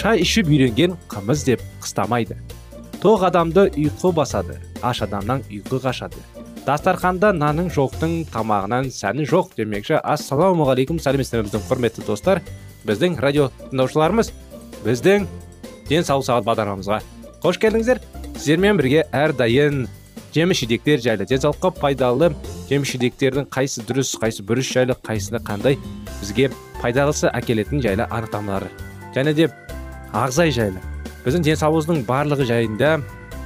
Шай ішіп үйренген қымыз деп қыстамайды. Тоқ адамды ұйқы басады аш адамнан ұйқы қашады. Дастарханда наның жоқтың тамағынан сәні жоқ демекші. Ассалаумағалейкум сәлеметсіздер құрметті достар. Біздің радио тыңдаушыларымыз біздің денсаулық сағат бағдарламамызға қош келдіңіздер. Сіздермен бірге әрдайым жеміс жидектер жайлы денсаулыққа пайдалы жеміс жидектердің қайсы дұрыс қайсы бұрыс жайлы қайсысы қандай бізге пайдалысы әкелетін жайлы анықтамалар және де ағзай жайлы. Біздің денсаулығымыздың барлығы жайында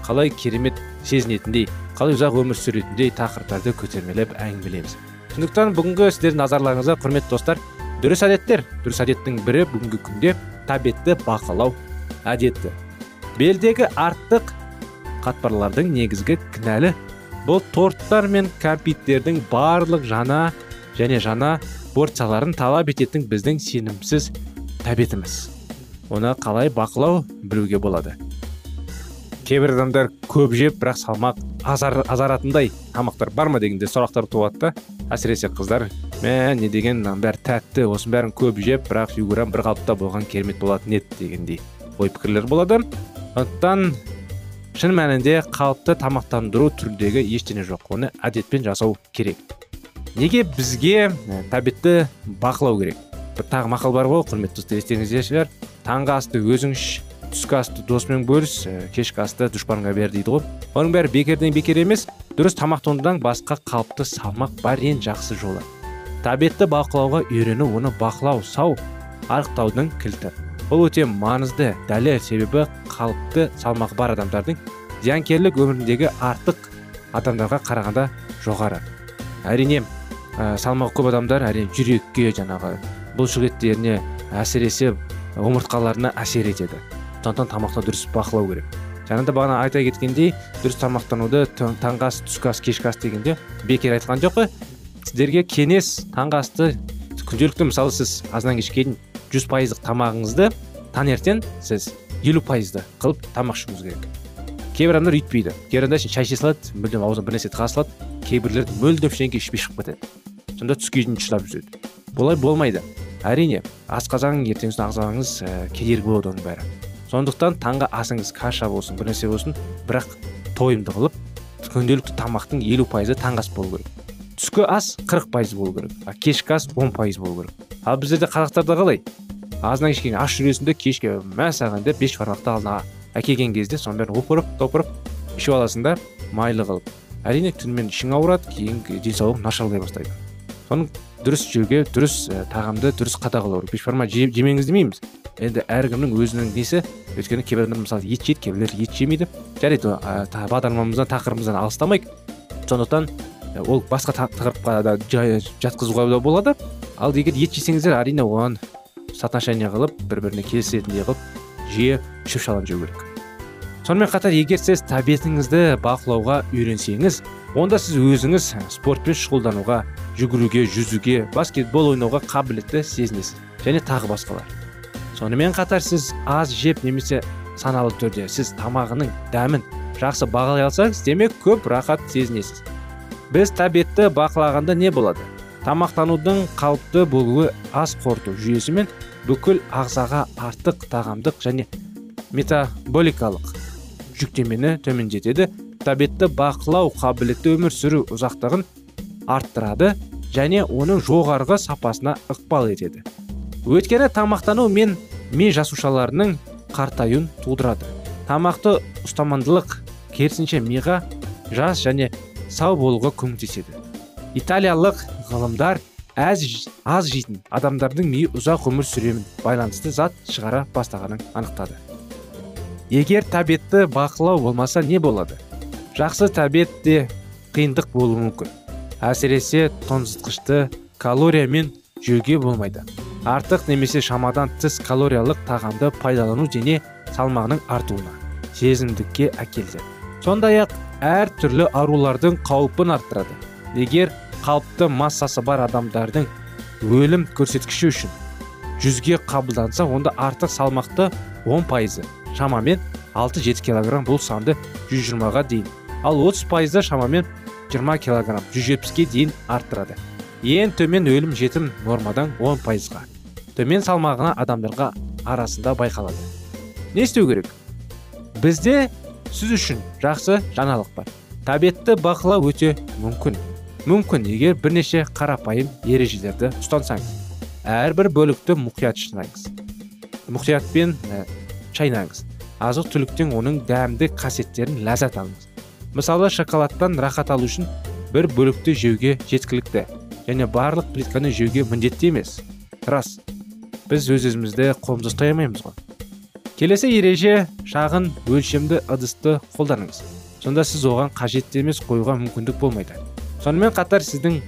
қалай керемет сезінетіндей қалай ұзақ өмір сүретіндей тақырыптарды көтермелеп әңгімелейміз. Сондықтан бүгінгі сіздердің назарларыңызға құрметті достар дұрыс әдеттер. Дұрыс әдеттің бірі бүгінгі күнде тәбетті бақылау әдеті. Белдегі артық қатпарлардың негізгі кінәлі. Бұл торттар мен кәмпиттердің барлық жаңа және жаңа порцияларын талап ететін біздің сенімсіз тәбетіміз. Оны қалай бақылау білуге болады. Кейбір адамдар көп жеп бірақ салмақ азар, азаратындай тамақтар бар ма дегенде сұрақтар туады да. Әсіресе қыздар мә не деген мынаның бәрі тәтті осының бәрін көп жеп бірақ фигурам бір қалыпта болған керемет болатын еді дегендей ой пікірлер болады. Сондықтан шын мәнінде қалыпты тамақтандыру түріндегі ештеңе жоқ. Оны әдетпен жасау керек. Неге бізге тәбетті бақылау керек? Бір тағы мақал бар ғой құрметті достар естеріңізде шығар таңғы асты өзің іш түскі асты досыңмен бөліс. Кешкі асты дұшпанға бер дейді ғой. Оның бәрі бекерден бекер емес дұрыс тамақтанудан басқа қалыпты салмақ бар ең жақсы жолы. Тәбетті бақылауға үйрену оны бақылау сау арықтаудың кілті. Бұл өте маңызды дәлел себебі қалыпты салмағы бар адамдардың зиянкерлік өміріндегі артық адамдарға қарағанда жоғары. Әрине ә, салмағы көп адамдар әрине жүрекке жаңағы бұлшық еттеріне әсіресе омыртқаларына әсер етеді. Сондықтан тамақты дұрыс бақылау керек. Жаңа да бағана айта кеткендей дұрыс тамақтануды таңғы ас түскі ас кешкі ас дегенде бекер айтқан жоқ сіздерге кеңес таңғы асты күнделікті мысалы сіз азаннан кешке дейін жүз пайыздық тамағыңызды таңертең сіз елу пайызды қылып тамақ ішуіңіз керек. Кейбір адамдар өйтпейді кейбір адамдар шай іше салады мүлдем аузына бір нәрсе тыға салады кейбіреулер мүлдем ештеңе ішпей шығып кетеді. Сонда түске дейін шыдап жүреді. Бұлай болмайды. Әрине асқазан ертеңгісін ағзаңыз ә, кедергі болады оның бәрі. Сондықтан таңғы асыңыз каша болсын бір нәрсе болсын бірақ тойымды қылып күнделікті тамақтың елу пайызы таңғы ас болу керек. Түскі ас қырық пайыз болу керек а кешкі ас он пайыз болу керек. Ал біздерде қазақтарда қалай? Азаннан кешке аш жүресің де кешке мәссаған деп бес шпармақты алдына әкелген кезде соның бәрін опырып топырып ішіп аласың да майлы қылып. Әрине түнімен ішің ауырады кейін денсаулығың нашарлай бастайды. Соның дұрыс жеуге дұрыс ә, тағамды дұрыс қадағалау керек. Бешбарма жемеңіз демейміз. Енді әркімнің өзінің несі? Өйткені кейбір адамдар мысалы ет жейді кейбіреулер ет жемейді. Жарайды ә, бағдарламамыздан тақырыбымыздан алыстамайық. Сондықтан ол басқа тақырыпқа да жатқызуға да болады. Ал егер ет жесеңіздер әрине оған соотношение қылып бір біріне келісетіндей қылып жиі шөп шалам жеу керек. Сонымен қатар егер сіз тәбетіңізді бақылауға үйренсеңіз онда сіз өзіңіз спортпен шұғылдануға жүгіруге жүзуге баскетбол ойнауға қабілетті сезінесіз және тағы басқалар. Сонымен қатар сіз аз жеп немесе саналы түрде сіз тамағының дәмін жақсы бағалай алсаңыз демек көп рахат сезінесіз. Біз тәбетті бақылағанда не болады? Тамақтанудың қалыпты болуы ас қорыту жүйесі мен бүкіл ағзаға артық тағамдық және метаболикалық жүктемені төмендетеді. Тәбетті бақылау қабілетті өмір сүру ұзақтығын арттырады және оның жоғарғы сапасына ықпал етеді. Өйткені тамақтану мен ми жасушаларының қартаюын тудырады. Тамақты ұстамандылық керісінше миға жас және сау болуға көмектеседі. Италиялық ғылымдар әз аз жейтін адамдардың миы ұзақ өмір сүремін байланысты зат шығара бастағанын анықтады. Егер тәбетті бақылау болмаса не болады? Жақсы тәбетте қиындық болуы мүмкін. Әсіресе тоңазытқышты калориямен жеуге болмайды. Артық немесе шамадан тыс калориялық тағамды пайдалану дене салмағының артуына сезімдікке әкелді. Сондай ақ әр түрлі аурулардың қаупін арттырады. Егер қалыпты массасы бар адамдардың өлім көрсеткіші үшін жүзге қабылданса онда артық салмақты 10 пайызы шамамен 6-7 килограмм бұл санды 120-ға дейін ал 30 пайызы шамамен 20 килограмм 170-ге дейін арттырады. Ең төмен өлім жетім нормадан 10 пайызға. Төмен салмағына адамдарға арасында байқалады. Не істеу керек? Бізде сіз үшін жақсы жаңалық бар. Тәбетті бақылау өте мүмкін. Мүмкін егер бірнеше қарапайым ережелерді ұстансаңыз. Әрбір бөлікті мұқият шынаңыз мұқиятпен ә, шайнаңыз. Азық түліктен оның дәмді қасиеттерін ләззат алыңыз. Мысалы шоколадтан рахат алу үшін бір бөлікті жеуге жеткілікті және барлық плитканы жеуге міндетті емес. Рас біз өз өзімізді қолымызда ұстай алмаймыз ғой. Келесі ереже шағын өлшемді ыдысты қолданыңыз. Сонда сіз оған қажетті емес қоюға мүмкіндік болмайды. Сонымен қатар сіздің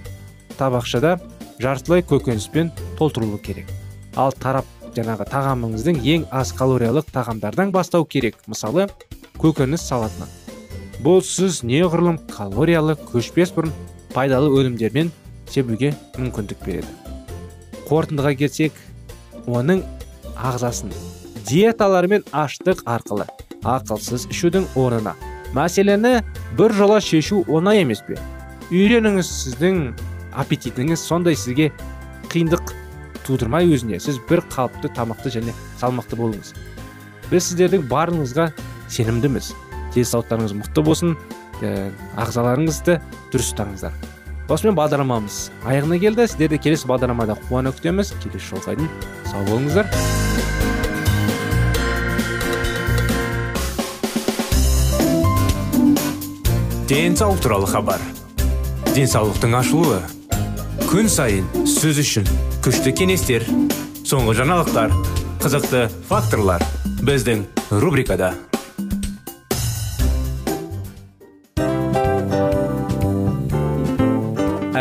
табақшада жартылай көкөніспен толтырылу керек. Ал тарап жаңағы тағамыңыздың ең аз калориялық тағамдардан бастау керек. Мысалы көкөніс салатынан. Бұл сіз неғұрлым калориялы көшпес бұрын пайдалы өнімдермен себуге мүмкіндік береді. Қорытындыға келсек оның ағзасын диеталар мен аштық арқылы ақылсыз ішудің орнына. Мәселені бір жола шешу оңай емес пе? Үйреніңіз сіздің аппетитіңіз сондай сізге қиындық тудырмай өзіне. Сіз бір қалыпты тамақты және салмақты болыңыз. Біз сіздердің барыңызға сенімдіміз. Денсаулықтарыңыз мықты болсын. Ағзаларыңызды дұрыс ұстаңыздар осымен бағдарламамыз аяғына келді. Сіздерді келесі бағдарламада қуана күтеміз. Келесі жолға дейін сау болыңыздар. Денсаулық туралы хабар. Денсаулықтың ашылуы. Күн сайын сөз үшін күшті кеңестер соңғы жаңалықтар қызықты факторлар біздің рубрикада.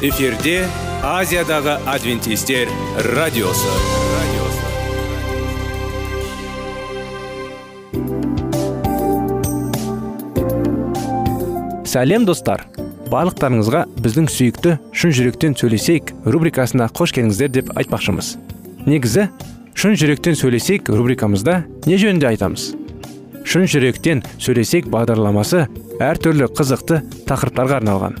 эфирде азиядағы адвентистер радиосы. Сәлем достар. Барлықтарыңызға біздің сүйікті шын жүректен сөйлесейік рубрикасына қош келдіңіздер деп айтпақшымыз. Негізі шын жүректен сөйлесейік рубрикамызда не жөнінде айтамыз? Шын жүректен сөйлесейік бағдарламасы әртүрлі қызықты тақырыптарға арналған.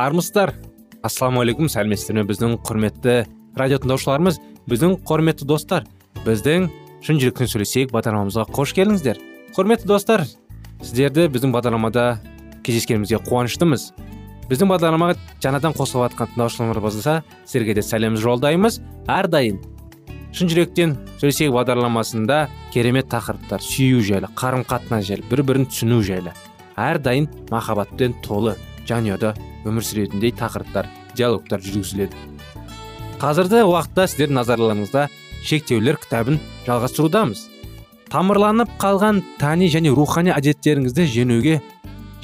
Армысыздар. Ассалаумағалейкум. Сәлеметсіздер ме біздің құрметті радио тыңдаушыларымыз біздің құрметті достар. Біздің шын жүректен сөйлесейік бағдарламамызға қош келдіңіздер. Құрметті достар сіздерді біздің бағдарламада кездескенімізге қуаныштымыз. Біздің бағдарламаға жаңадан қосылып жатқан болса сіздерге де сәлем жолдаймыз. Әрдайым шын жүректен сөйлесейік бағдарламасында керемет тақырыптар сүю жайлы қарым қатынас жайлы бір бірін түсіну жайлы. Әрдайым махаббатпен толы. Жанұяда өмір сүретіндей тақырыптар диалогтар жүргізіледі. Қазіргі уақытта сіздердің назарларыңызда шектеулер кітабын жалғастырудамыз. Тамырланып қалған тани және рухани әдеттеріңізді жеңуге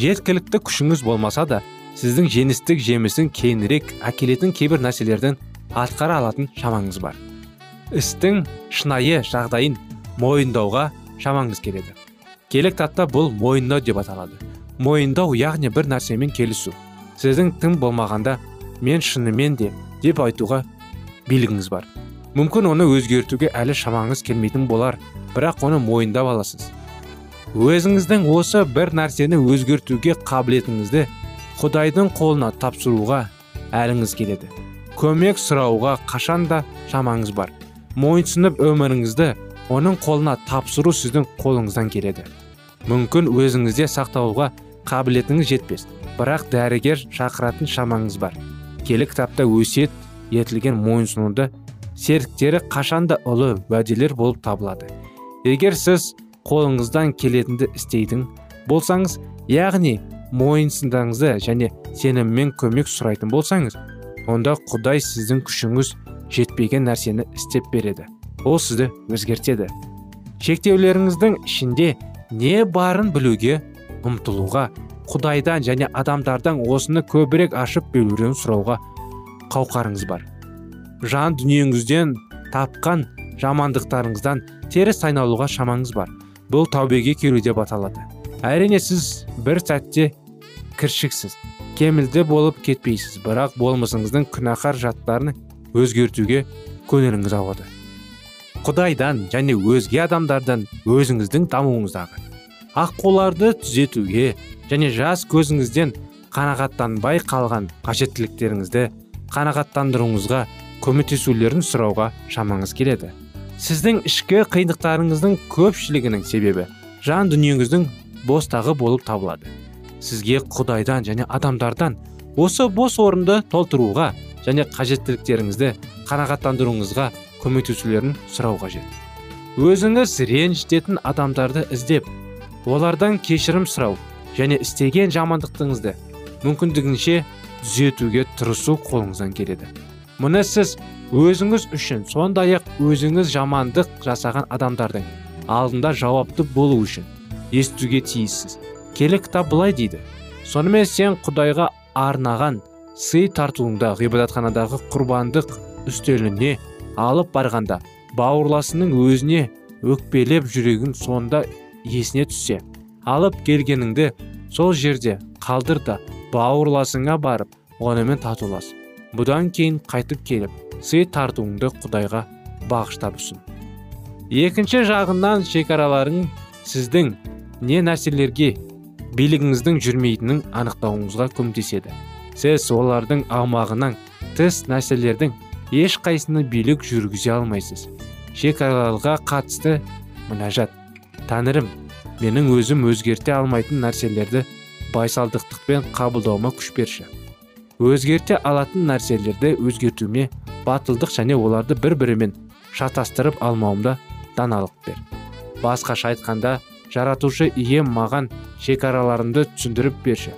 жеткілікті күшіңіз болмаса да сіздің жеңістік жемісін кейінірек әкелетін кейбір нәрселерден атқара алатын шамаңыз бар. Істің шынайы жағдайын мойындауға шамаңыз келеді. Келек татта бұл мойындау деп аталады. Мойындау яғни бір нәрсемен келісу. Сіздің тым болмағанда мен шынымен де деп айтуға билігіңіз бар. Мүмкін оны өзгертуге әлі шамаңыз келмейтін болар бірақ оны мойындап аласыз. Өзіңіздің осы бір нәрсені өзгертуге қабілетіңізді құдайдың қолына тапсыруға әліңіз келеді. Көмек сұрауға қашан да шамаңыз бар. Мойынсынып өміріңізді оның қолына тапсыру сіздің қолыңыздан келеді. Мүмкін өзіңізде сақтауға қабілетіңіз жетпес. Бірақ дәрігер шақыратын шамаңыз бар. Келі кітапта өсиет етілген мойынсұнуды серіктері қашанда ұлы уәделер болып табылады. Егер сіз қолыңыздан келетінді істейтін болсаңыз яғни мойынсындаңызды және сеніммен көмек сұрайтын болсаңыз онда құдай сіздің күшіңіз жетпеген нәрсені істеп береді. Ол сізді өзгертеді. Шектеулеріңіздің ішінде не барын білуге ұмтылуға құдайдан және адамдардан осыны көбірек ашып беруін сұрауға қауқарыңыз бар. Жан дүниеңізден тапқан жамандықтарыңыздан теріс айналуға шамаңыз бар. Бұл таубеге келу деп аталады. Әрине сіз бір сәтте кіршіксіз кемілді болып кетпейсіз бірақ болмысыңыздың күнәһар жаттарын өзгертуге көңіліңіз ауады. Құдайдан және өзге адамдардан өзіңіздің дамуыңыздағы аққуларды түзетуге және жас көзіңізден қанағаттанбай қалған қажеттіліктеріңізді қанағаттандыруыңызға көмектесулерін сұрауға шамаңыз келеді. Сіздің ішкі қиындықтарыңыздың көпшілігінің себебі жан дүниеңіздің бостағы болып табылады. Сізге құдайдан және адамдардан осы бос орынды толтыруға және қажеттіліктеріңізді қанағаттандыруыңызға көмектесулерін сұрау қажет. Өзіңіз ренжітетін адамдарды іздеп олардан кешірім сұрау және істеген жамандықтыңызды мүмкіндігінше түзетуге тырысу қолыңыздан келеді. Мұны сіз өзіңіз үшін сондай ақ өзіңіз жамандық жасаған адамдардың алдында жауапты болу үшін естуге тиіссіз. Келі кітап былай дейді. Сонымен сен құдайға арнаған сый тартуыңда ғибадатханадағы құрбандық үстеліне алып барғанда бауырласының өзіне өкпелеп жүрегін сонда есіне түссе алып келгеніңді сол жерде қалдыр да бауырласыңа барып онымен татулас. Бұдан кейін қайтып келіп сый тартуыңды құдайға бағыштап ұсын екінші жағынан шекараларың сіздің не нәрселерге билігіңіздің жүрмейтінін анықтауыңызға көмектеседі. Сіз олардың аумағынан тыс нәрселердің ешқайсыны билік жүргізе алмайсыз. Шекараларға қатысты мінәжат. Тәңірім менің өзім өзгерте алмайтын нәрселерді байсалдықтықпен қабылдауыма күш берші. Өзгерте алатын нәрселерді өзгертуіме батылдық және оларды бір бірімен шатастырып алмауымда даналық бер. Басқаша айтқанда жаратушы ием маған шекараларымды түсіндіріп берші.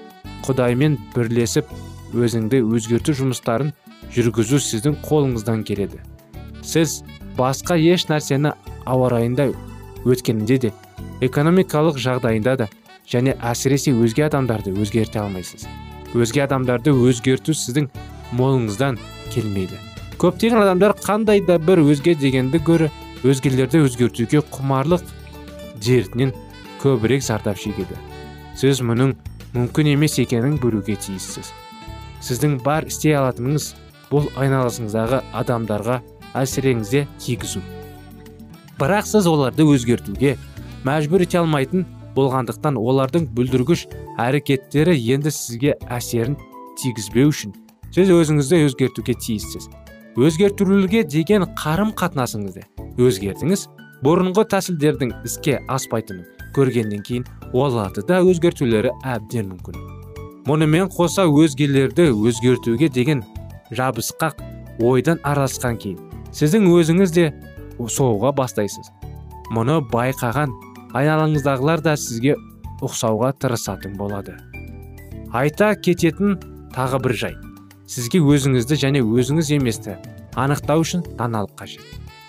Құдаймен бірлесіп өзіңді өзгерту жұмыстарын жүргізу сіздің қолыңыздан келеді. Сіз басқа еш нәрсені ауа райында өткенінде де экономикалық жағдайында да және әсіресе өзге адамдарды өзгерте алмайсыз. Өзге адамдарды өзгерту сіздің молыңыздан келмейді. Көптеген адамдар қандай да бір өзге дегенді гөрі өзгелерді өзгертуге құмарлық дертінен көбірек зардап шегеді. Сіз мұның мүмкін емес екенін білуге тиіссіз. Сіздің бар істей алатыныңыз бұл айналасыңыздағы адамдарға әсіреңізде тигізу. Бірақ сіз оларды өзгертуге мәжбүр ете алмайтын болғандықтан олардың бүлдіргіш әрекеттері енді сізге әсерін тигізбеу үшін сіз өзіңізді өзгертуге тиіссіз. Өзгертілуге деген қарым қатынасыңызды өзгертіңіз бұрынғы тәсілдердің іске аспайтынын көргеннен кейін оларды да өзгертулері әбден мүмкін. Мұнымен қоса өзгелерді өзгертуге деген жабысқақ ойдан араласқан кейін сіздің өзіңіз де соғуға бастайсыз. Мұны байқаған айналаңыздағылар да сізге ұқсауға тырысатын болады. Айта кететін тағы бір жай. Сізге өзіңізді және өзіңіз еместі анықтау үшін даналық қажет.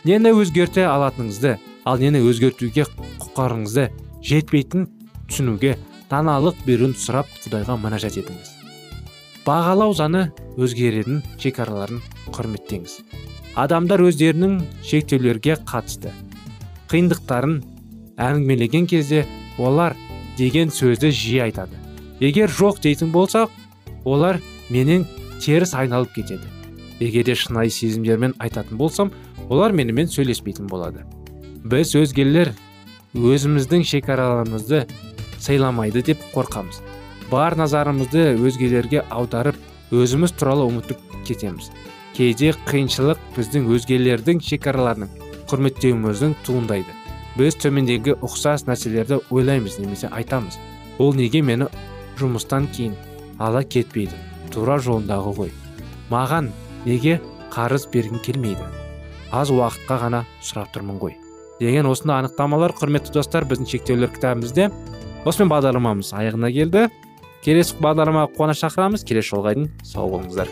Нені өзгерте алатыныңызды ал нені өзгертуге құқарыңызды жетпейтін түсінуге даналық беруін сұрап құдайға мінәжат етіңіз. Бағалау заңы өзгеретін шекараларын құрметтеңіз. Адамдар өздерінің шектеулерге қатысты. Қиындықтарын әңгімелеген кезде олар деген сөзді жиі айтады. Егер жоқ дейтін болсақ олар менен теріс айналып кетеді. Егер де шынайы сезімдермен айтатын болсам олар менімен сөйлеспейтін болады. Біз өзгелер өзіміздің шекараларымызды сайламайды деп қорқамыз. Бар назарымызды өзгелерге аударып өзіміз туралы ұмытып кетеміз. Кейде қиыншылық біздің өзгелердің шекараларын құрметтеуіміздің туындайды. Біз төмендегі ұқсас нәрселерді ойлаймыз немесе айтамыз. Ол неге мені жұмыстан кейін ала кетпейді? Тура жолындағы ғой. Маған неге қарыз бергің келмейді? Аз уақытқа ғана сұрап тұрмын ғой. Деген осындай анықтамалар құрметті достар біздің шектеулер кітабымызде осымен бағдарламамыз аяғына келді. Келесі бағдарламаға қуана шақырамыз. Келесі жолға дейін сау болыңыздар.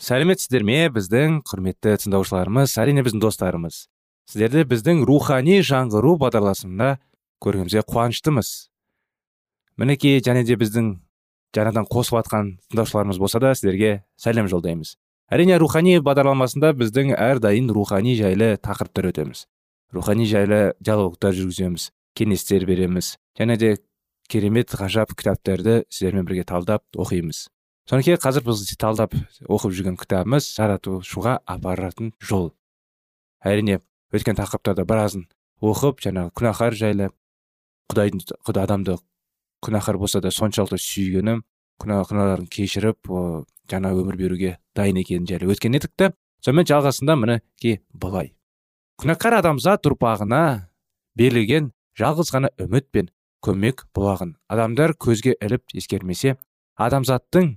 Сәлеметсіздер ме біздің құрметті тыңдаушыларымыз әрине біздің достарымыз? Сіздерді біздің рухани жаңғыру бағдарламасында көргенімізге қуаныштымыз. Мінекей және де біздің жаңадан қосып жатқан тыңдаушыларымыз болса да сіздерге сәлем жолдаймыз. Әрине рухани бағдарламасында біздің әрдайым рухани жайлы тақырыптар өтеміз. Рухани жайлы диалогтар жүргіземіз кеңестер береміз және де керемет ғажап кітаптарды сіздермен бірге талдап оқимыз. Сонекей қазір біз талдап оқып жүрген кітабымыз жаратушыға апаратын жол. Әрине өткен тақырыптарда біразын оқып жаңағы күнәһар жайлы құдайдың құдай адамды күнәһар болса да соншалықты сүйгені күнә күнәларын кешіріп жаңа өмір беруге дайын екенін жайлы өткен едік та сонымен жалғасында мінекей былай. Күнәкар адамзат ұрпағына берілген жалғыз ғана үміт пен көмек бұлағын адамдар көзге іліп ескермесе адамзаттың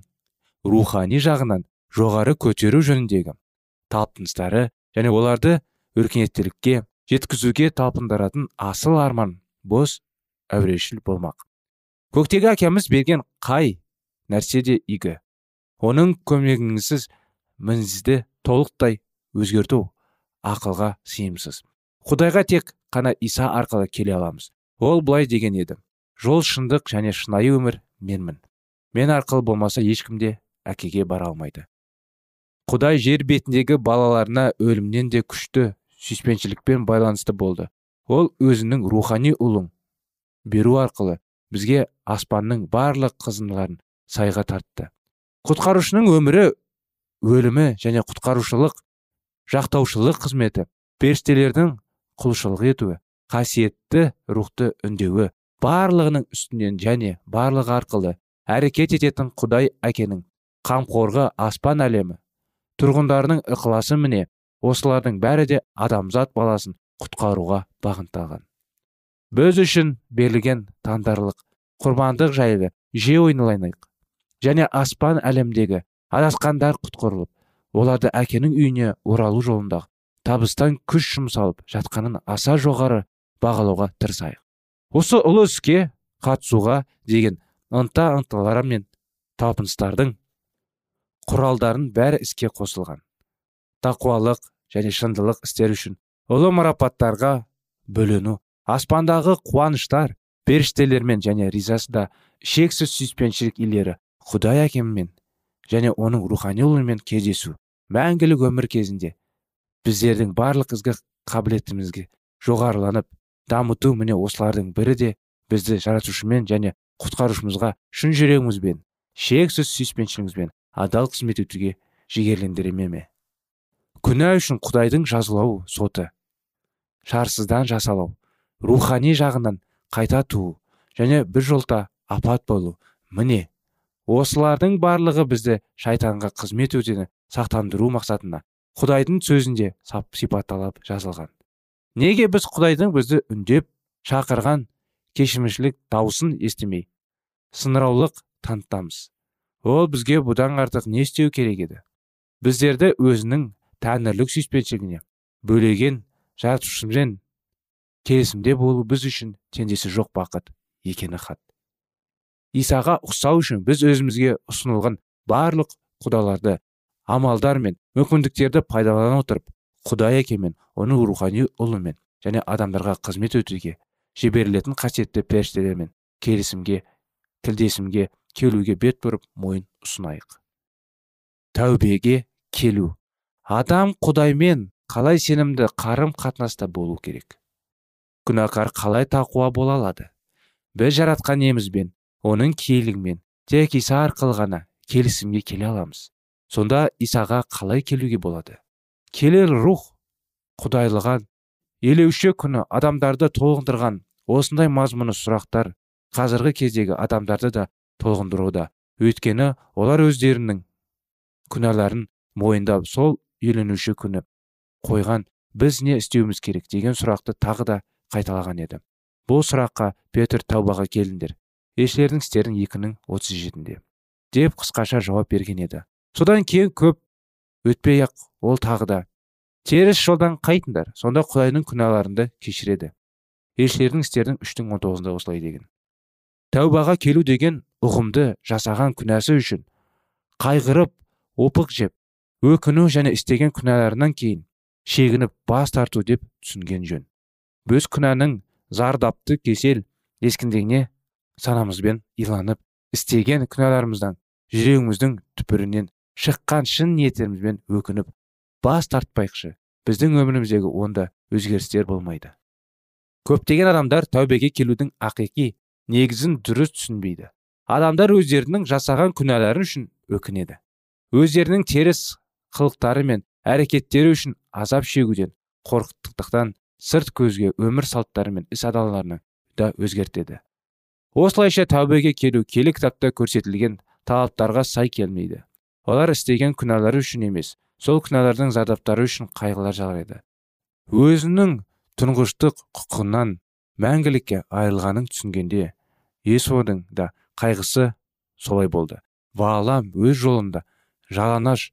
рухани жағынан жоғары көтеру жөніндегі талпыныстары және оларды өркениеттілікке жеткізуге талпындыратын асыл арман бос әурешіл болмақ. Көктегі әкеміз берген қай нәрсе де игі. Оның көмегіңізсіз мінізді толықтай өзгерту ақылға сыйымсыз. Құдайға тек қана иса арқылы келе аламыз. Ол былай деген еді. Жол шындық және шынайы өмір менмін. Мен арқылы болмаса ешкім де әкеге бара алмайды. Құдай жер бетіндегі балаларына өлімнен де күшті сүйіспеншілікпен байланысты болды. Ол өзінің рухани ұлын беру арқылы бізге аспанның барлық қызынларын сайға тартты. Құтқарушының өмірі өлімі және құтқарушылық жақтаушылық қызметі періштелердің құлшылық етуі қасиетті рухты үндеуі барлығының үстінен және барлығы арқылы әрекет ететін құдай әкенің қамқорғы аспан әлемі. Тұрғындарының ықыласы міне осылардың бәрі де адамзат баласын құтқаруға бағытталған. Біз үшін берілген таңдарлық құрбандық жайлы жиі ойланайық және аспан әлемдегі адасқандар құтқарылып оларды әкенің үйіне оралу жолындағы табыстан күш жұмсалып жатқанын аса жоғары бағалауға тырысайық. Осы ұлы іске қатысуға деген ынта ынталары мен талпыныстардың құралдарын бәрі іске қосылған. Тақуалық және шындылық істер үшін ұлы марапаттарға бөлену аспандағы қуаныштар періштелермен және ризасында шексіз сүйіспеншілік иелері құдай әкеммен және оның рухани ұлымен кездесу мәңгілік өмір кезінде біздердің барлық ізгі қабілетімізге жоғарыланып дамыту міне осылардың бірі де бізді жаратушымен және құтқарушымызға шын жүрегімізбен шексіз сүйіспеншілігімізбен адал қызмет етуге жігерлендіре ме күнә үшін құдайдың жазалау соты. Шарсыздан жасалау рухани жағынан қайта туу және бір жолта апат болу міне. Осылардың барлығы бізді шайтанға қызмет өтені сақтандыру мақсатына құдайдың сөзінде сипатталып жазылған. Неге біз құдайдың бізді үндеп шақырған кешірімшілік даусын естімей сынраулық танытамыз? Ол бізге бұдан артық не істеу керек еді? Біздерді өзінің тәңірлік сүйіспеншілігіне бөлеген жаратушымен келісімде болу біз үшін теңдесі жоқ бақыт екені хат. Исаға ұқсау үшін біз өзімізге ұсынылған барлық құдаларды амалдар мен мүмкіндіктерді пайдалана отырып құдай әкемен оның рухани ұлымен және адамдарға қызмет өтуге жіберілетін қасиетті періштелермен келісімге тілдесімге келуге бет бұрып мойын ұсынайық. Тәубеге келу. Адам құдаймен қалай сенімді қарым қатынаста болу керек? Күнәкар қалай тақуа бола алады? Біз жаратқан емізбен оның киелігімен тек иса арқылы ғана келісімге келе аламыз. Сонда исаға қалай келуге болады? Келер рух құдайлыған елеуші күні адамдарды толғындырған осындай мазмұны сұрақтар қазіргі кездегі адамдарды да толғындыруда өйткені олар өздерінің күнәларын мойындап сол үйленуші күні қойған біз не істеуіміз керек? деген сұрақты тағы да қайталаған еді. Бұл сұраққа петр таубаға келіңдер елшілердің істерінің екінің отыз жетінде. Деп қысқаша жауап берген еді. Содан кейін көп өтпей ақ ол тағы да теріс жолдан қайтыңдар сонда құдайдың күнәларыңды кешіреді. Елшілердің істердің үштің он тоғызында осылай деген тәубаға келу деген ұғымды жасаған күнәсі үшін қайғырып опық жеп өкіну және істеген күнәларынан кейін шегініп бас тарту деп түсінген жөн. Біз күнәнің зардапты кесел ескіндегіне санамызбен иланып істеген күнәларымыздан жүрегіміздің түпірінен шыққан шын ниеттерімізбен өкініп бас тартпайықшы біздің өміріміздегі онда өзгерістер болмайды. Көптеген адамдар тәубеге келудің ақиқи негізін дұрыс түсінбейді. Адамдар өздерінің жасаған күнәлары үшін өкінеді. Өздерінің теріс қылықтары мен әрекеттері үшін азап шегуден қорқыттықтан сырт көзге өмір салттары мен іс адаларына да өзгертеді. Осылайша тәубеге келу келі кітапта көрсетілген талаптарға сай келмейді. Олар істеген күнәлары үшін емес сол күнәлардың зардаптары үшін қайғылар жарайды өзінің тұңғыштық құқығынан мәңгілікке айырылғанын түсінгенде есоның да қайғысы солай болды. Ваалам өз жолында жаланаш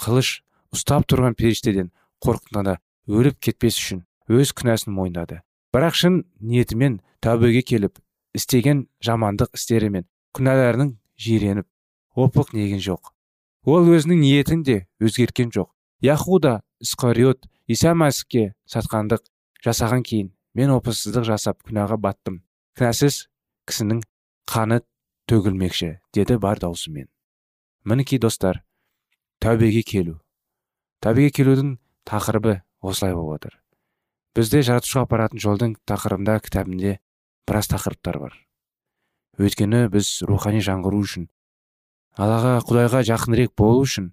қылыш ұстап тұрған періштеден қорққанда өліп кетпес үшін өз күнәсін мойындады. Бірақ шын ниетімен тәубеге келіп істеген жамандық істері мен күнәларының жиреніп опық неген жоқ. Ол өзінің ниетін де өзгерткен жоқ. Яхуда искариот иса мәсіхке сатқандық жасаған кейін мен опасыздық жасап күнәға баттым. Кінәсіз кісінің қаны төгілмекші деді бар даусымен. Мінекей достар тәубеге келу. Тәубеге келудің тақырыбы осылай болып отыр. Бізде жаратушыға апаратын жолдың тақырыбында кітабінде біраз тақырыптар бар. Өйткені біз рухани жаңғыру үшін аллаға құдайға жақынырек болу үшін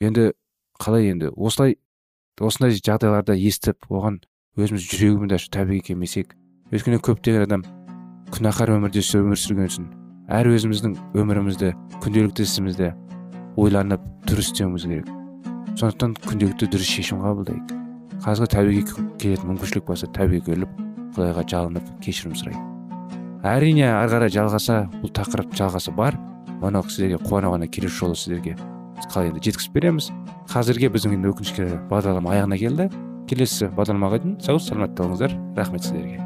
енді қалай енді осылай осындай жағдайларда естіп оған өзіміз жүрегімізді ашып тәубеге келмесек өйткені көптеген адам күнәһар өмірде өмір сүрген үшін әр өзіміздің өмірімізді күнделікті ісімізді ойланып дұрыс істеуіміз керек. Сондықтан күнделікті дұрыс шешім қабылдайық. Қазір тәубеге келетін мүмкіншілік болса тәубеге келіп құдайға жалынып кешірім сұрайық. Әрине ары қарай жалғаса бұл тақырып жалғасы бар. Оны сіздерге қуана қуана келесі жолы сіздерге қалай енді жеткізіп береміз. Қазірге біздің енді өкінішке бағдарлама аяғына келді. Келесі бағдарламаға дейін сау саламатта болыңыздар рахмет сіздерге.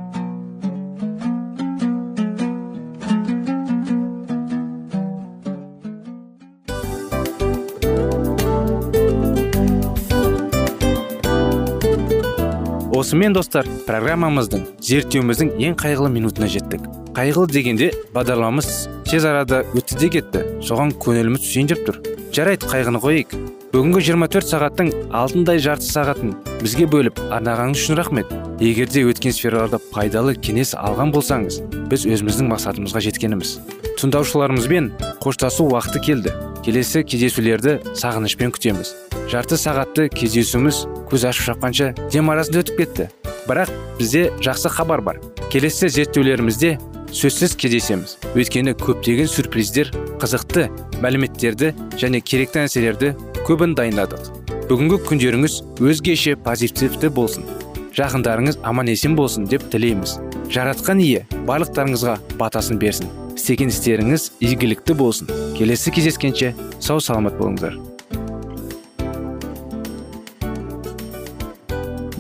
Осымен достар программамыздың зерттеуіміздің ең қайғылы минутына жеттік. Қайғылы дегенде бағдарламамыз тез арада өтті де кетті. Соған көңіліміз түсейін деп тұр. Жарайды қайғыны қояйық. Бүгінгі 24 сағаттың алтындай жарты сағатын бізге бөліп арнағаныңыз үшін рахмет. Егер де өткен сфераларда пайдалы кеңес алған болсаңыз біз өзіміздің мақсатымызға жеткеніміз. Тыңдаушыларымызбен қоштасу уақыты келді. Келесі кездесулерді сағынышпен күтеміз. Жарты сағатты кездесуіміз көз ашып шапқанша дем арасында өтіп кетті. Бірақ бізде жақсы хабар бар. Келесі зерттеулерімізде сөзсіз кездесеміз. Өйткені көптеген сюрприздер қызықты мәліметтерді және керекті нәрселерді көбін дайындадық. Бүгінгі күндеріңіз өзгеше позитивті болсын. Жақындарыңыз аман есен болсын деп тілейміз. Жаратқан ие барлықтарыңызға батасын берсін. Істеген істеріңіз игілікті болсын. Келесі кездескенше сау саламат болыңыздар.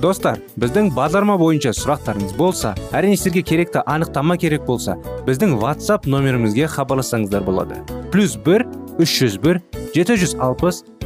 Достар біздің бағдарлама бойынша сұрақтарыңыз болса әрине сіздерге керекті анықтама керек болса біздің whatsapp нөмірімізге хабарлассаңыздар болады. Плюс бір үш жүз бір жеті жүз алпыс